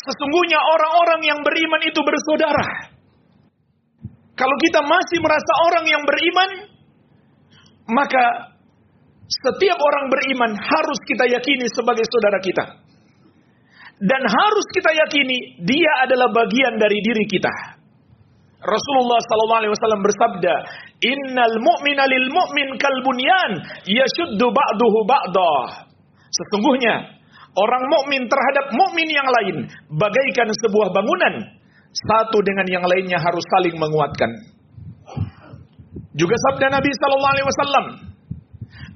Sesungguhnya orang-orang yang beriman itu bersaudara. Kalau kita masih merasa orang yang beriman, maka setiap orang beriman harus kita yakini sebagai saudara kita. Dan harus kita yakini dia adalah bagian dari diri kita. Rasulullah wasallam bersabda, "Innal mu'mina lil mu'min kal bunyan yashuddu ba'duhu ba'dah." Sesungguhnya orang mukmin terhadap mukmin yang lain bagaikan sebuah bangunan, satu dengan yang lainnya harus saling menguatkan. Juga sabda Nabi sallallahu alaihi wasallam,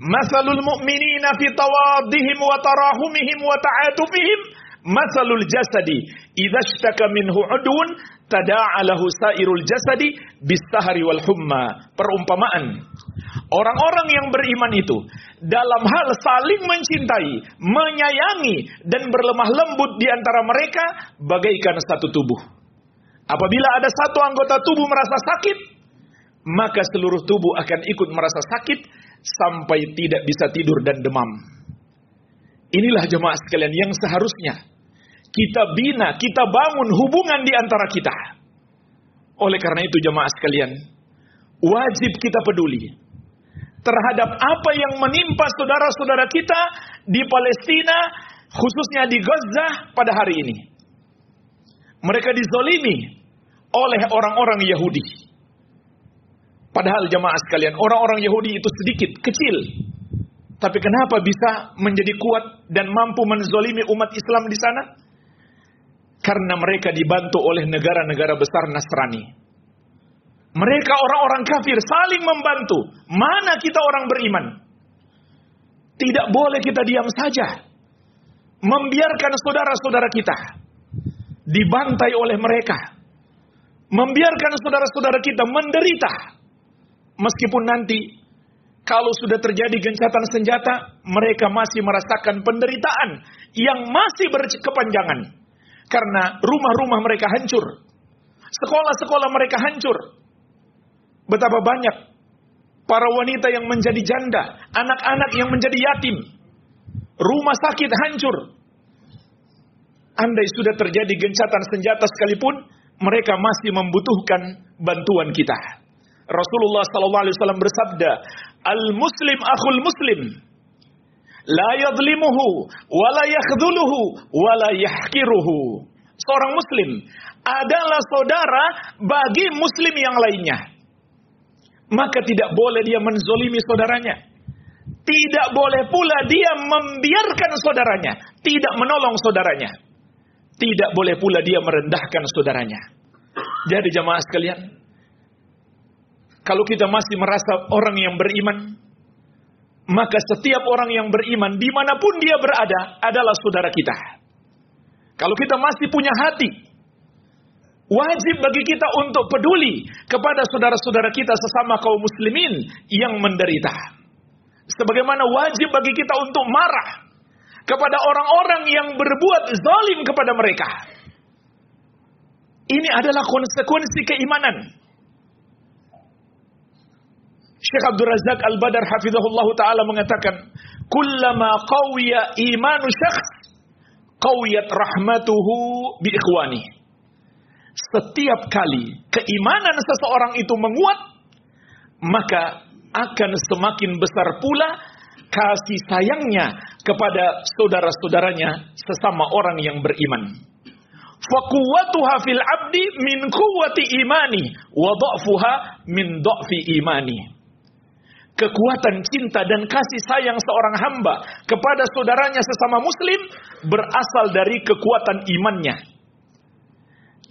"Masalul mu'minina fi tawaddihim wa tarahumihim wa ta'atufihim masalul jasadi idza ishtaka minhu udwun tada'alahu sairul jasadi bisahari wal humma." Perumpamaan Orang-orang yang beriman itu dalam hal saling mencintai, menyayangi dan berlemah lembut di antara mereka bagaikan satu tubuh. Apabila ada satu anggota tubuh merasa sakit, maka seluruh tubuh akan ikut merasa sakit sampai tidak bisa tidur dan demam. Inilah jemaah sekalian yang seharusnya kita bina, kita bangun hubungan di antara kita. Oleh karena itu jemaah sekalian, wajib kita peduli terhadap apa yang menimpa saudara-saudara kita di Palestina, khususnya di Gaza pada hari ini. Mereka dizolimi oleh orang-orang Yahudi. Padahal jamaah sekalian, orang-orang Yahudi itu sedikit, kecil. Tapi kenapa bisa menjadi kuat dan mampu menzolimi umat Islam di sana? Karena mereka dibantu oleh negara-negara besar Nasrani. Mereka orang-orang kafir saling membantu. Mana kita orang beriman? Tidak boleh kita diam saja. Membiarkan saudara-saudara kita dibantai oleh mereka. Membiarkan saudara-saudara kita menderita. Meskipun nanti kalau sudah terjadi gencatan senjata, mereka masih merasakan penderitaan yang masih berkepanjangan. Karena rumah-rumah mereka hancur. Sekolah-sekolah mereka hancur Betapa banyak para wanita yang menjadi janda, anak-anak yang menjadi yatim, rumah sakit hancur. Andai sudah terjadi gencatan senjata sekalipun, mereka masih membutuhkan bantuan kita. Rasulullah SAW bersabda, Al-Muslim akhul Muslim, la yadlimuhu, wa la yakhduluhu, wa la yahkiruhu. Seorang Muslim adalah saudara bagi Muslim yang lainnya maka tidak boleh dia menzolimi saudaranya. Tidak boleh pula dia membiarkan saudaranya, tidak menolong saudaranya. Tidak boleh pula dia merendahkan saudaranya. Jadi jamaah sekalian, kalau kita masih merasa orang yang beriman, maka setiap orang yang beriman di mana pun dia berada adalah saudara kita. Kalau kita masih punya hati Wajib bagi kita untuk peduli kepada saudara-saudara kita sesama kaum muslimin yang menderita. Sebagaimana wajib bagi kita untuk marah kepada orang-orang yang berbuat zalim kepada mereka. Ini adalah konsekuensi keimanan. Syekh Abdul Razak Al-Badar hafizahullah taala mengatakan, "Kullama qawiya imanu syakhs, qawiyat rahmatuhu bi ikhwani." Setiap kali keimanan seseorang itu menguat, maka akan semakin besar pula kasih sayangnya kepada saudara-saudaranya sesama orang yang beriman. Fakuwatuha fil abdi min kuwati imani wa dha'fuha min dha'fi imani. Kekuatan cinta dan kasih sayang seorang hamba kepada saudaranya sesama muslim berasal dari kekuatan imannya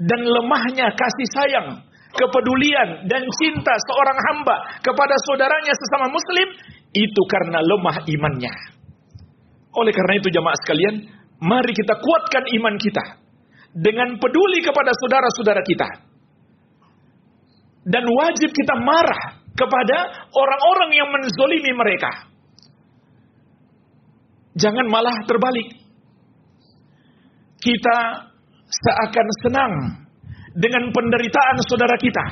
dan lemahnya kasih sayang, kepedulian dan cinta seorang hamba kepada saudaranya sesama muslim itu karena lemah imannya. Oleh karena itu jamaah sekalian, mari kita kuatkan iman kita dengan peduli kepada saudara-saudara kita. Dan wajib kita marah kepada orang-orang yang menzolimi mereka. Jangan malah terbalik. Kita seakan senang dengan penderitaan saudara kita.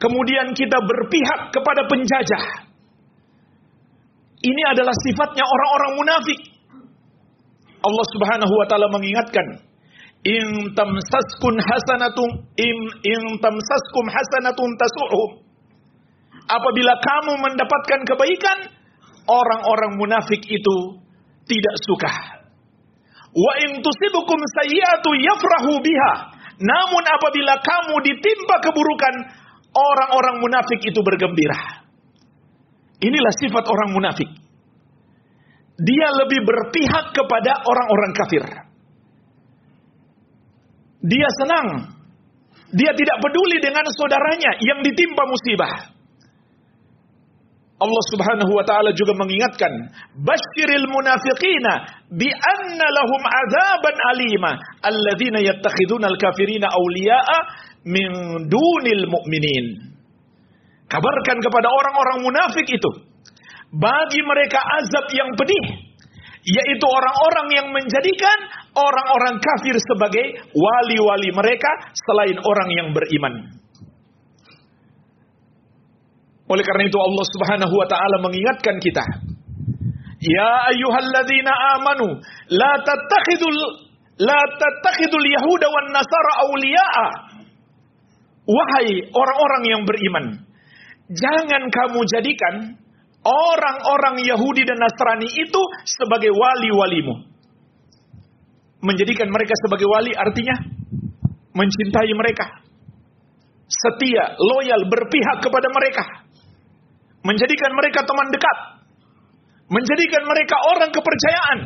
Kemudian kita berpihak kepada penjajah. Ini adalah sifatnya orang-orang munafik. Allah Subhanahu wa taala mengingatkan, In tamsaskun hasanatun in, in tamsaskum hasanatun tasu'hum. Apabila kamu mendapatkan kebaikan, orang-orang munafik itu tidak suka. Wa in tusibukum sayyi'atu yafrahu biha. Namun apabila kamu ditimpa keburukan, orang-orang munafik itu bergembira. Inilah sifat orang munafik. Dia lebih berpihak kepada orang-orang kafir. Dia senang. Dia tidak peduli dengan saudaranya yang ditimpa musibah. Allah Subhanahu wa taala juga mengingatkan, "Basyiril munafiqina bi anna lahum adzaban alima alladzina yattakhiduna al-kafirina awliya'a min dunil mu'minin." Kabarkan kepada orang-orang munafik itu bagi mereka azab yang pedih yaitu orang-orang yang menjadikan orang-orang kafir sebagai wali-wali mereka selain orang yang beriman. Oleh karena itu Allah Subhanahu wa taala mengingatkan kita. Ya ayyuhalladzina amanu la tattakhidul la tattakhidul yahuda wan nasara awliya'a. Wahai orang-orang yang beriman, jangan kamu jadikan orang-orang Yahudi dan Nasrani itu sebagai wali-walimu. Menjadikan mereka sebagai wali artinya mencintai mereka. Setia, loyal, berpihak kepada mereka menjadikan mereka teman dekat, menjadikan mereka orang kepercayaan,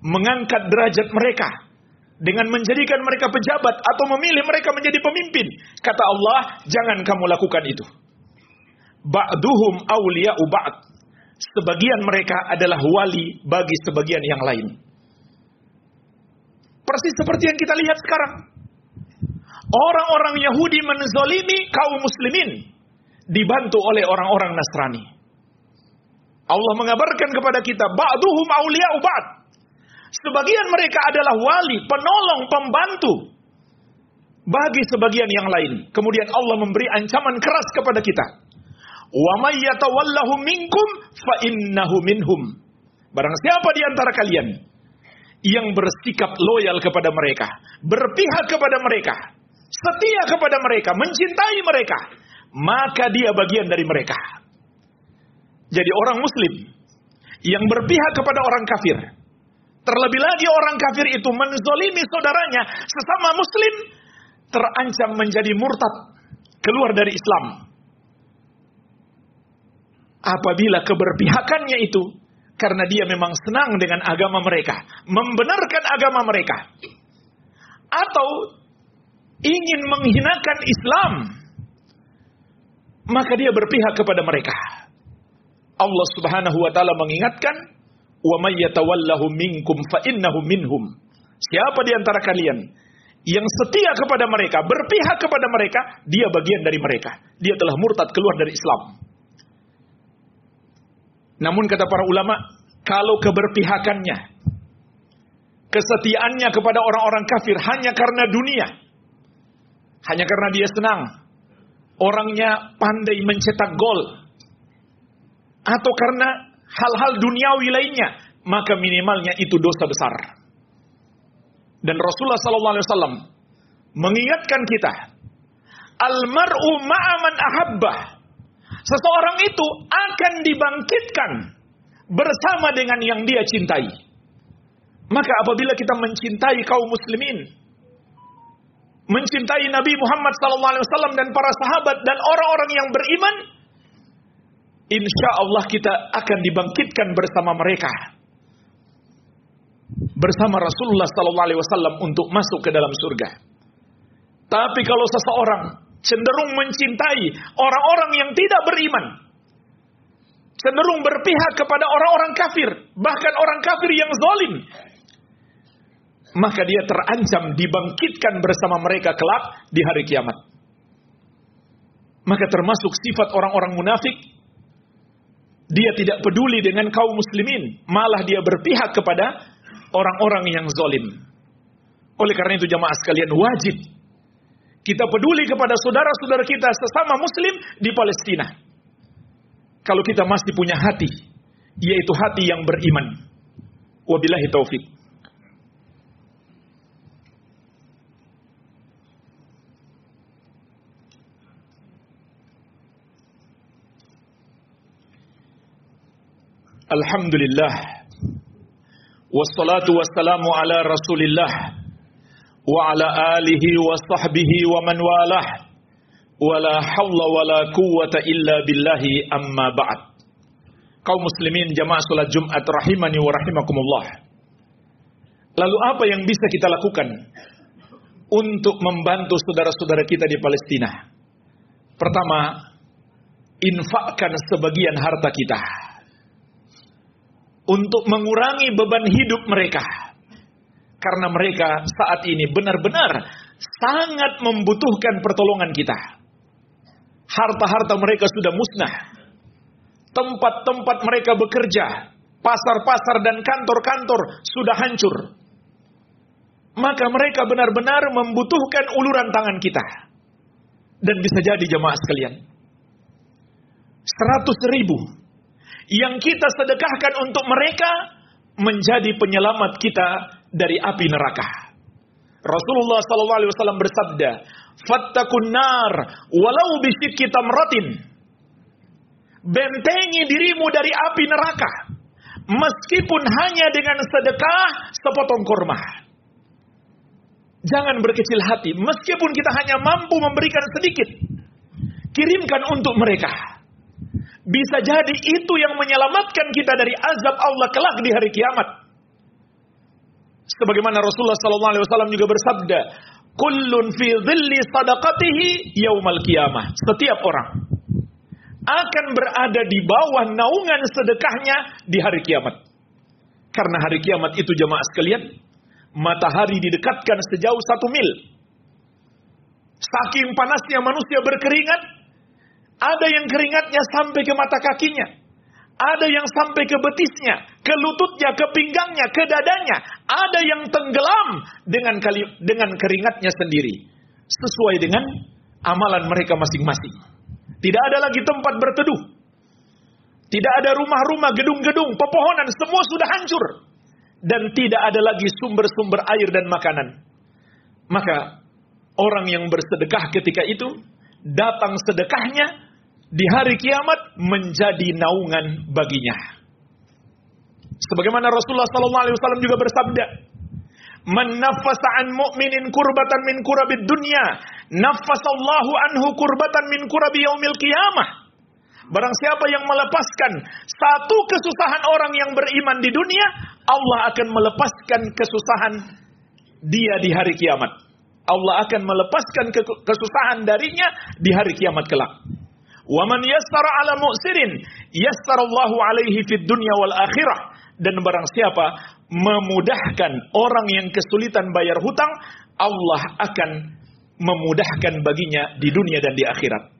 mengangkat derajat mereka dengan menjadikan mereka pejabat atau memilih mereka menjadi pemimpin. Kata Allah, jangan kamu lakukan itu. Ba'duhum awliya'u ba'd. Sebagian mereka adalah wali bagi sebagian yang lain. Persis seperti yang kita lihat sekarang. Orang-orang Yahudi menzolimi kaum muslimin dibantu oleh orang-orang Nasrani. Allah mengabarkan kepada kita, ba'duhum ba'd. Sebagian mereka adalah wali, penolong, pembantu bagi sebagian yang lain. Kemudian Allah memberi ancaman keras kepada kita. Wa may minkum fa minhum. Barang siapa di antara kalian yang bersikap loyal kepada mereka, berpihak kepada mereka, setia kepada mereka, mencintai mereka, maka dia bagian dari mereka. Jadi orang muslim yang berpihak kepada orang kafir. Terlebih lagi orang kafir itu menzolimi saudaranya sesama muslim terancam menjadi murtad keluar dari Islam. Apabila keberpihakannya itu karena dia memang senang dengan agama mereka, membenarkan agama mereka, atau ingin menghinakan Islam, maka dia berpihak kepada mereka. Allah Subhanahu wa taala mengingatkan, "Wa may yatawallahu minkum fa innahu minhum." Siapa di antara kalian yang setia kepada mereka, berpihak kepada mereka, dia bagian dari mereka. Dia telah murtad keluar dari Islam. Namun kata para ulama, kalau keberpihakannya, kesetiaannya kepada orang-orang kafir hanya karena dunia, hanya karena dia senang, orangnya pandai mencetak gol atau karena hal-hal duniawi lainnya, maka minimalnya itu dosa besar. Dan Rasulullah sallallahu alaihi wasallam mengingatkan kita, almar'u ma'aman ahabbah. Seseorang itu akan dibangkitkan bersama dengan yang dia cintai. Maka apabila kita mencintai kaum muslimin, mencintai Nabi Muhammad SAW dan para sahabat dan orang-orang yang beriman, insya Allah kita akan dibangkitkan bersama mereka, bersama Rasulullah SAW untuk masuk ke dalam surga. Tapi kalau seseorang cenderung mencintai orang-orang yang tidak beriman, cenderung berpihak kepada orang-orang kafir, bahkan orang kafir yang zalim, maka dia terancam dibangkitkan bersama mereka kelak di hari kiamat. Maka termasuk sifat orang-orang munafik, dia tidak peduli dengan kaum muslimin, malah dia berpihak kepada orang-orang yang zalim. Oleh karena itu jamaah sekalian wajib kita peduli kepada saudara-saudara kita sesama muslim di Palestina. Kalau kita masih punya hati, yaitu hati yang beriman. Wabillahi taufik. Alhamdulillah. Wassalatu wassalamu ala rasulillah Wa ala alihi wa sahbihi wa man walah. Wala hawla wala quwwata illa billahi amma ba'd. Kaum muslimin jamaah salat Jumat rahimani wa rahimakumullah. Lalu apa yang bisa kita lakukan Untuk membantu saudara-saudara kita di Palestina? Pertama Infakkan sebagian harta kita untuk mengurangi beban hidup mereka. Karena mereka saat ini benar-benar sangat membutuhkan pertolongan kita. Harta-harta mereka sudah musnah. Tempat-tempat mereka bekerja, pasar-pasar dan kantor-kantor sudah hancur. Maka mereka benar-benar membutuhkan uluran tangan kita. Dan bisa jadi jemaah sekalian. Seratus ribu yang kita sedekahkan untuk mereka menjadi penyelamat kita dari api neraka. Rasulullah sallallahu alaihi wasallam bersabda, "Fattakun nar walau bisyikki tamratin." Bentengi dirimu dari api neraka meskipun hanya dengan sedekah sepotong kurma. Jangan berkecil hati, meskipun kita hanya mampu memberikan sedikit, kirimkan untuk mereka. Bisa jadi itu yang menyelamatkan kita dari azab Allah kelak di hari kiamat. Sebagaimana Rasulullah SAW juga bersabda, "Kullun fi dhilli sadaqatihi yaumal kiamah." Setiap orang akan berada di bawah naungan sedekahnya di hari kiamat. Karena hari kiamat itu jemaah sekalian, matahari didekatkan sejauh satu mil. Saking panasnya manusia berkeringat, ada yang keringatnya sampai ke mata kakinya. Ada yang sampai ke betisnya, ke lututnya, ke pinggangnya, ke dadanya. Ada yang tenggelam dengan kali, dengan keringatnya sendiri. Sesuai dengan amalan mereka masing-masing. Tidak ada lagi tempat berteduh. Tidak ada rumah-rumah, gedung-gedung, pepohonan, semua sudah hancur. Dan tidak ada lagi sumber-sumber air dan makanan. Maka orang yang bersedekah ketika itu, datang sedekahnya, di hari kiamat menjadi naungan baginya. Sebagaimana Rasulullah sallallahu alaihi wasallam juga bersabda, "Man naffasa an mu'minin kurbatan min kurabid dunya, naffasallahu anhu kurbatan min kurabi yaumil qiyamah." Barang siapa yang melepaskan satu kesusahan orang yang beriman di dunia, Allah akan melepaskan kesusahan dia di hari kiamat. Allah akan melepaskan kesusahan darinya di hari kiamat kelak. Wa man yassara ala mu'sirin yassarallahu alaihi fid dunya wal akhirah. Dan barang siapa memudahkan orang yang kesulitan bayar hutang, Allah akan memudahkan baginya di dunia dan di akhirat.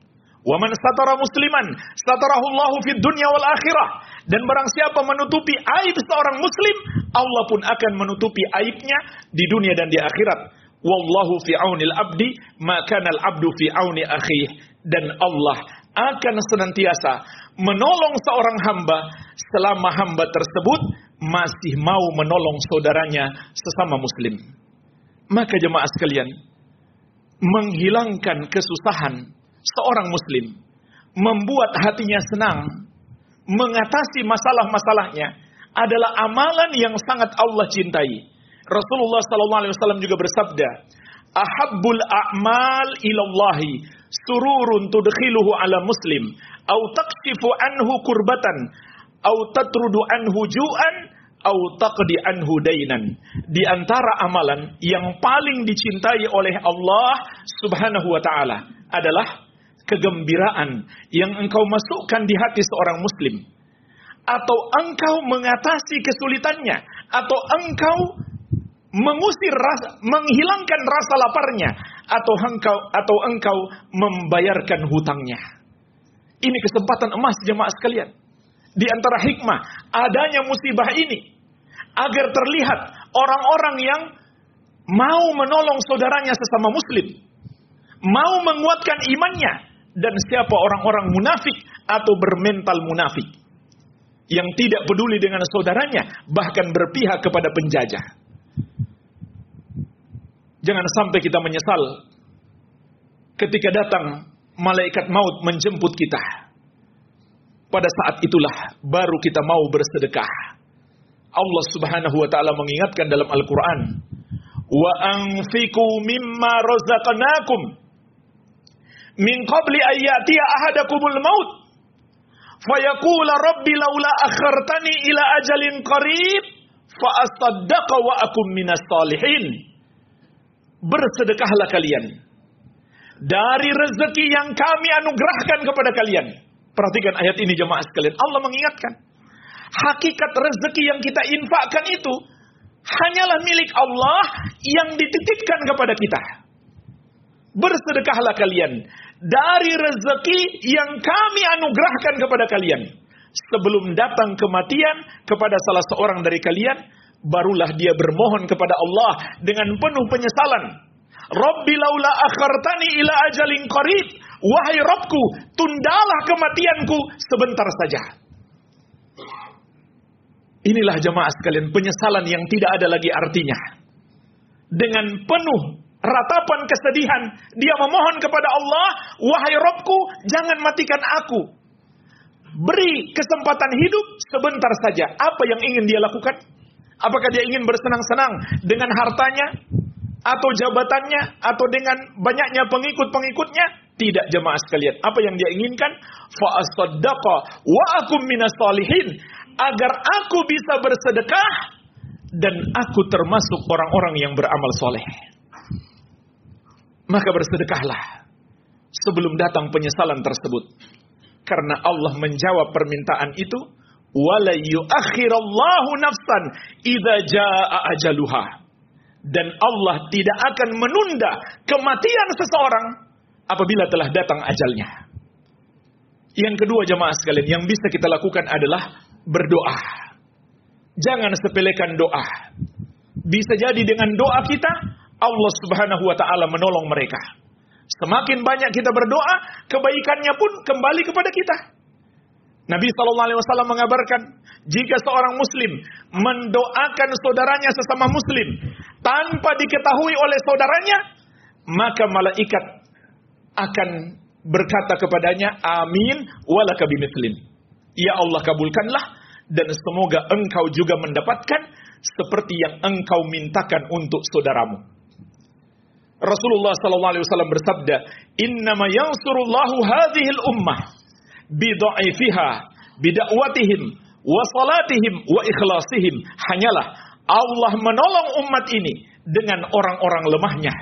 Wa man satara musliman satarahu Allahu fid dunya wal akhirah. Dan barang siapa menutupi aib seorang muslim, Allah pun akan menutupi aibnya di dunia dan di akhirat. Wallahu fi aunil abdi, maka al abdu fi auni akhih. Dan Allah akan senantiasa menolong seorang hamba selama hamba tersebut masih mau menolong saudaranya sesama muslim. Maka jemaah sekalian, menghilangkan kesusahan seorang muslim, membuat hatinya senang, mengatasi masalah-masalahnya adalah amalan yang sangat Allah cintai. Rasulullah SAW juga bersabda, "Ahabbul a'mal ilallahi sururun tudkhiluhu ala muslim. Au takshifu anhu kurbatan. Au tatrudu anhu ju'an. Au taqdi anhu dainan. Di antara amalan yang paling dicintai oleh Allah Subhanahu wa taala adalah kegembiraan yang engkau masukkan di hati seorang muslim. Atau engkau mengatasi kesulitannya. Atau engkau mengusir rasa, menghilangkan rasa laparnya atau engkau atau engkau membayarkan hutangnya. Ini kesempatan emas jemaah sekalian. Di antara hikmah adanya musibah ini agar terlihat orang-orang yang mau menolong saudaranya sesama muslim, mau menguatkan imannya dan siapa orang-orang munafik atau bermental munafik yang tidak peduli dengan saudaranya bahkan berpihak kepada penjajah. Jangan sampai kita menyesal ketika datang malaikat maut menjemput kita. pada saat itulah baru kita mau bersedekah. Allah Subhanahu wa taala mengingatkan dalam Al-Qur'an, "Wa anfiqu mimma razaqnakum min qabli an ya'tiya ahadakumul maut fayaqula rabbi laula akhartani ila ajalin qarib fa asaddaqa wa akum minas salihin." Bersedekahlah kalian dari rezeki yang kami anugerahkan kepada kalian. Perhatikan ayat ini jemaah sekalian. Allah mengingatkan. Hakikat rezeki yang kita infakkan itu hanyalah milik Allah yang dititipkan kepada kita. Bersedekahlah kalian dari rezeki yang kami anugerahkan kepada kalian. Sebelum datang kematian kepada salah seorang dari kalian, barulah dia bermohon kepada Allah dengan penuh penyesalan. Rabbi laula akhartani ila ajalin qarib. Wahai Rabbku, tundalah kematianku sebentar saja. Inilah jemaah sekalian penyesalan yang tidak ada lagi artinya. Dengan penuh ratapan kesedihan, dia memohon kepada Allah, "Wahai Rabbku, jangan matikan aku. Beri kesempatan hidup sebentar saja." Apa yang ingin dia lakukan? Apakah dia ingin bersenang-senang dengan hartanya atau jabatannya atau dengan banyaknya pengikut-pengikutnya? Tidak jemaah sekalian. Apa yang dia inginkan? Fa wa akum minas salihin. Agar aku bisa bersedekah dan aku termasuk orang-orang yang beramal soleh. Maka bersedekahlah sebelum datang penyesalan tersebut. Karena Allah menjawab permintaan itu nafsan idza jaa ajaluha dan Allah tidak akan menunda kematian seseorang apabila telah datang ajalnya. Yang kedua jemaah sekalian yang bisa kita lakukan adalah berdoa. Jangan sepelekan doa. Bisa jadi dengan doa kita Allah Subhanahu wa taala menolong mereka. Semakin banyak kita berdoa, kebaikannya pun kembali kepada kita. Nabi Shallallahu Alaihi Wasallam mengabarkan, jika seorang Muslim mendoakan saudaranya sesama Muslim tanpa diketahui oleh saudaranya, maka malaikat akan berkata kepadanya, Amin, walaka bimithlin. Ya Allah kabulkanlah dan semoga engkau juga mendapatkan seperti yang engkau mintakan untuk saudaramu. Rasulullah sallallahu alaihi wasallam bersabda, "Innama yansurullahu hadhil ummah bidha'ifiha bidakwatihim wa salatihim wa ikhlasihim hanyalah Allah menolong umat ini dengan orang-orang lemahnya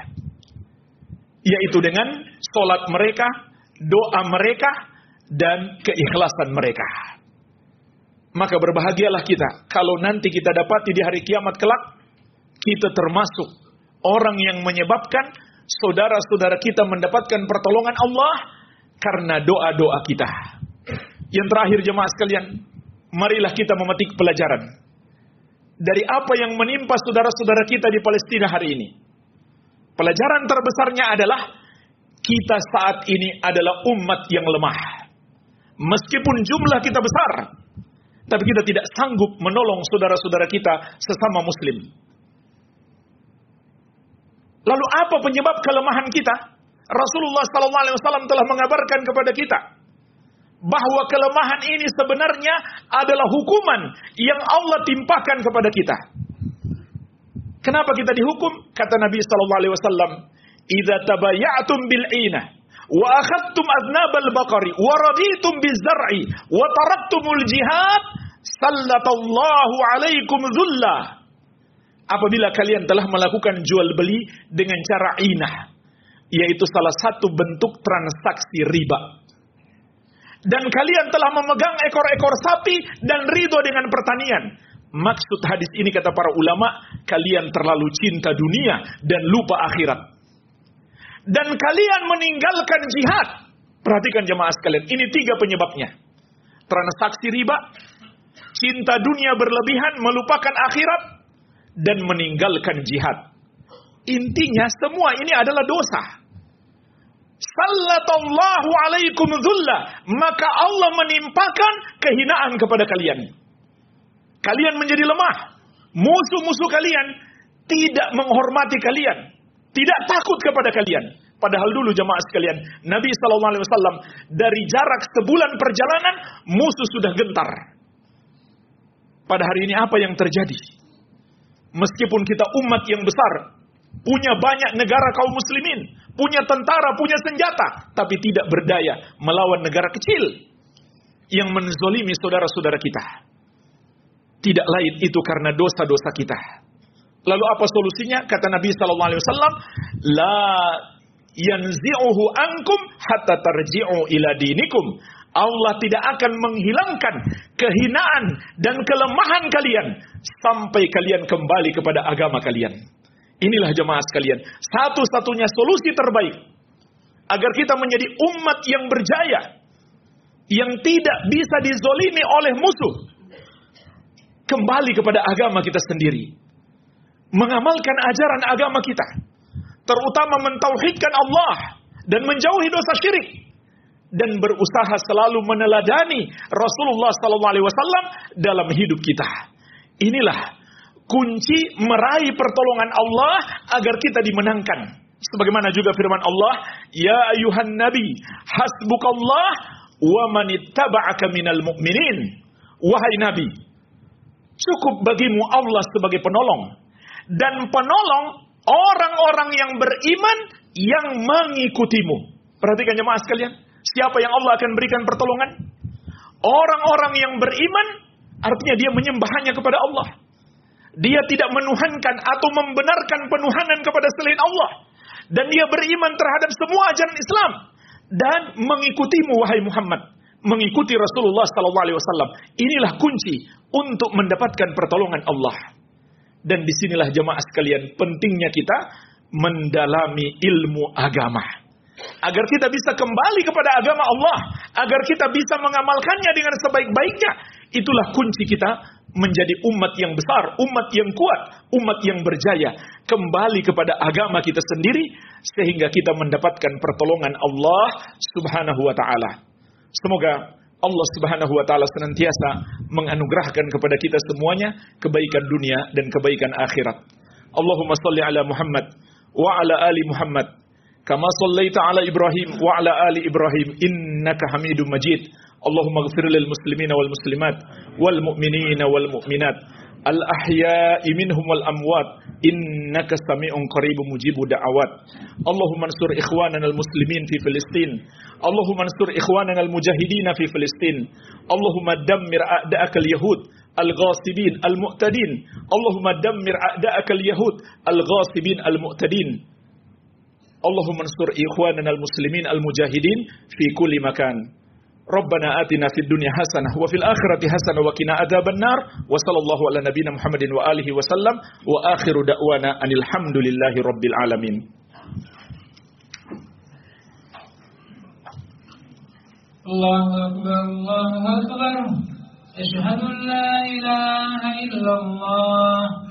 yaitu dengan solat mereka, doa mereka dan keikhlasan mereka. Maka berbahagialah kita kalau nanti kita dapati di hari kiamat kelak kita termasuk orang yang menyebabkan saudara-saudara kita mendapatkan pertolongan Allah karena doa-doa kita. Yang terakhir jemaah sekalian, marilah kita memetik pelajaran dari apa yang menimpa saudara-saudara kita di Palestina hari ini. Pelajaran terbesarnya adalah kita saat ini adalah umat yang lemah. Meskipun jumlah kita besar, tapi kita tidak sanggup menolong saudara-saudara kita sesama muslim. Lalu apa penyebab kelemahan kita? Rasulullah SAW telah mengabarkan kepada kita bahwa kelemahan ini sebenarnya adalah hukuman yang Allah timpakan kepada kita. Kenapa kita dihukum? Kata Nabi sallallahu alaihi wasallam, "Idza tabayatum bil ina wa akhadtum aznabal baqari wa raditum bizar'i wa taraktumul jihad, sallatallahu alaikum dhulla." Apabila kalian telah melakukan jual beli dengan cara inah, yaitu salah satu bentuk transaksi riba dan kalian telah memegang ekor-ekor sapi dan ridho dengan pertanian. Maksud hadis ini kata para ulama, kalian terlalu cinta dunia dan lupa akhirat. Dan kalian meninggalkan jihad. Perhatikan jemaah sekalian, ini tiga penyebabnya. Transaksi riba, cinta dunia berlebihan, melupakan akhirat, dan meninggalkan jihad. Intinya semua ini adalah dosa. Sallatallahu alaikum dhulla. Maka Allah menimpakan kehinaan kepada kalian. Kalian menjadi lemah. Musuh-musuh kalian tidak menghormati kalian. Tidak takut kepada kalian. Padahal dulu jemaah sekalian, Nabi Shallallahu Alaihi Wasallam dari jarak sebulan perjalanan musuh sudah gentar. Pada hari ini apa yang terjadi? Meskipun kita umat yang besar, punya banyak negara kaum muslimin, punya tentara, punya senjata, tapi tidak berdaya melawan negara kecil yang menzolimi saudara-saudara kita. Tidak lain itu karena dosa-dosa kita. Lalu apa solusinya? Kata Nabi Sallallahu Alaihi Wasallam, la yanzi'uhu ankum hatta tarji'u ila dinikum. Allah tidak akan menghilangkan kehinaan dan kelemahan kalian sampai kalian kembali kepada agama kalian. Inilah jemaah sekalian, satu-satunya solusi terbaik agar kita menjadi umat yang berjaya, yang tidak bisa dizolimi oleh musuh. Kembali kepada agama kita sendiri. Mengamalkan ajaran agama kita terutama mentauhidkan Allah dan menjauhi dosa syirik dan berusaha selalu meneladani Rasulullah wasallam dalam hidup kita. Inilah kunci meraih pertolongan Allah agar kita dimenangkan. Sebagaimana juga firman Allah, "Ya ayuhan nabi, hasbukallah wa man ittaba'aka minal mu'minin." Wahai nabi, cukup bagimu Allah sebagai penolong dan penolong Orang-orang yang beriman yang mengikutimu. Perhatikan jemaah sekalian. Siapa yang Allah akan berikan pertolongan? Orang-orang yang beriman artinya dia menyembah hanya kepada Allah. Dia tidak menuhankan atau membenarkan penuhanan kepada selain Allah. Dan dia beriman terhadap semua ajaran Islam. Dan mengikutimu wahai Muhammad. Mengikuti Rasulullah SAW. Inilah kunci untuk mendapatkan pertolongan Allah. Dan di sinilah jemaah sekalian pentingnya kita mendalami ilmu agama. Agar kita bisa kembali kepada agama Allah. Agar kita bisa mengamalkannya dengan sebaik-baiknya. Itulah kunci kita menjadi umat yang besar, umat yang kuat, umat yang berjaya. Kembali kepada agama kita sendiri. Sehingga kita mendapatkan pertolongan Allah subhanahu wa ta'ala. Semoga Allah Subhanahu wa taala senantiasa menganugerahkan kepada kita semuanya kebaikan dunia dan kebaikan akhirat. Allahumma salli ala Muhammad wa ala ali Muhammad kama sallaita ala Ibrahim wa ala ali Ibrahim innaka Hamidum Majid. Allahumma ighfir lil wal muslimat wal mu'minina wal mu'minat. Al ahya'i minhum wal amwat. Innaka sami'un qaribun mujibu da'awat. Allahumma ansur ikhwanana al muslimin fi Filistin. Allahumma ansur ikhwanana al mujahidin fi Allahumma al al ghasibin al mu'tadin. Allahumma dammir a'da'aka al yahud al ghasibin al mu'tadin. Allahumma ansur ikhwanana ربنا آتنا في الدنيا حسنة وفي الآخرة حسنة وقنا عذاب النار. وصلى الله على نبينا محمد وآله وسلم. وآخر دعوانا أن الحمد لله رب العالمين. الله أكبر الله أكبر. أشهد أن لا إله إلا الله.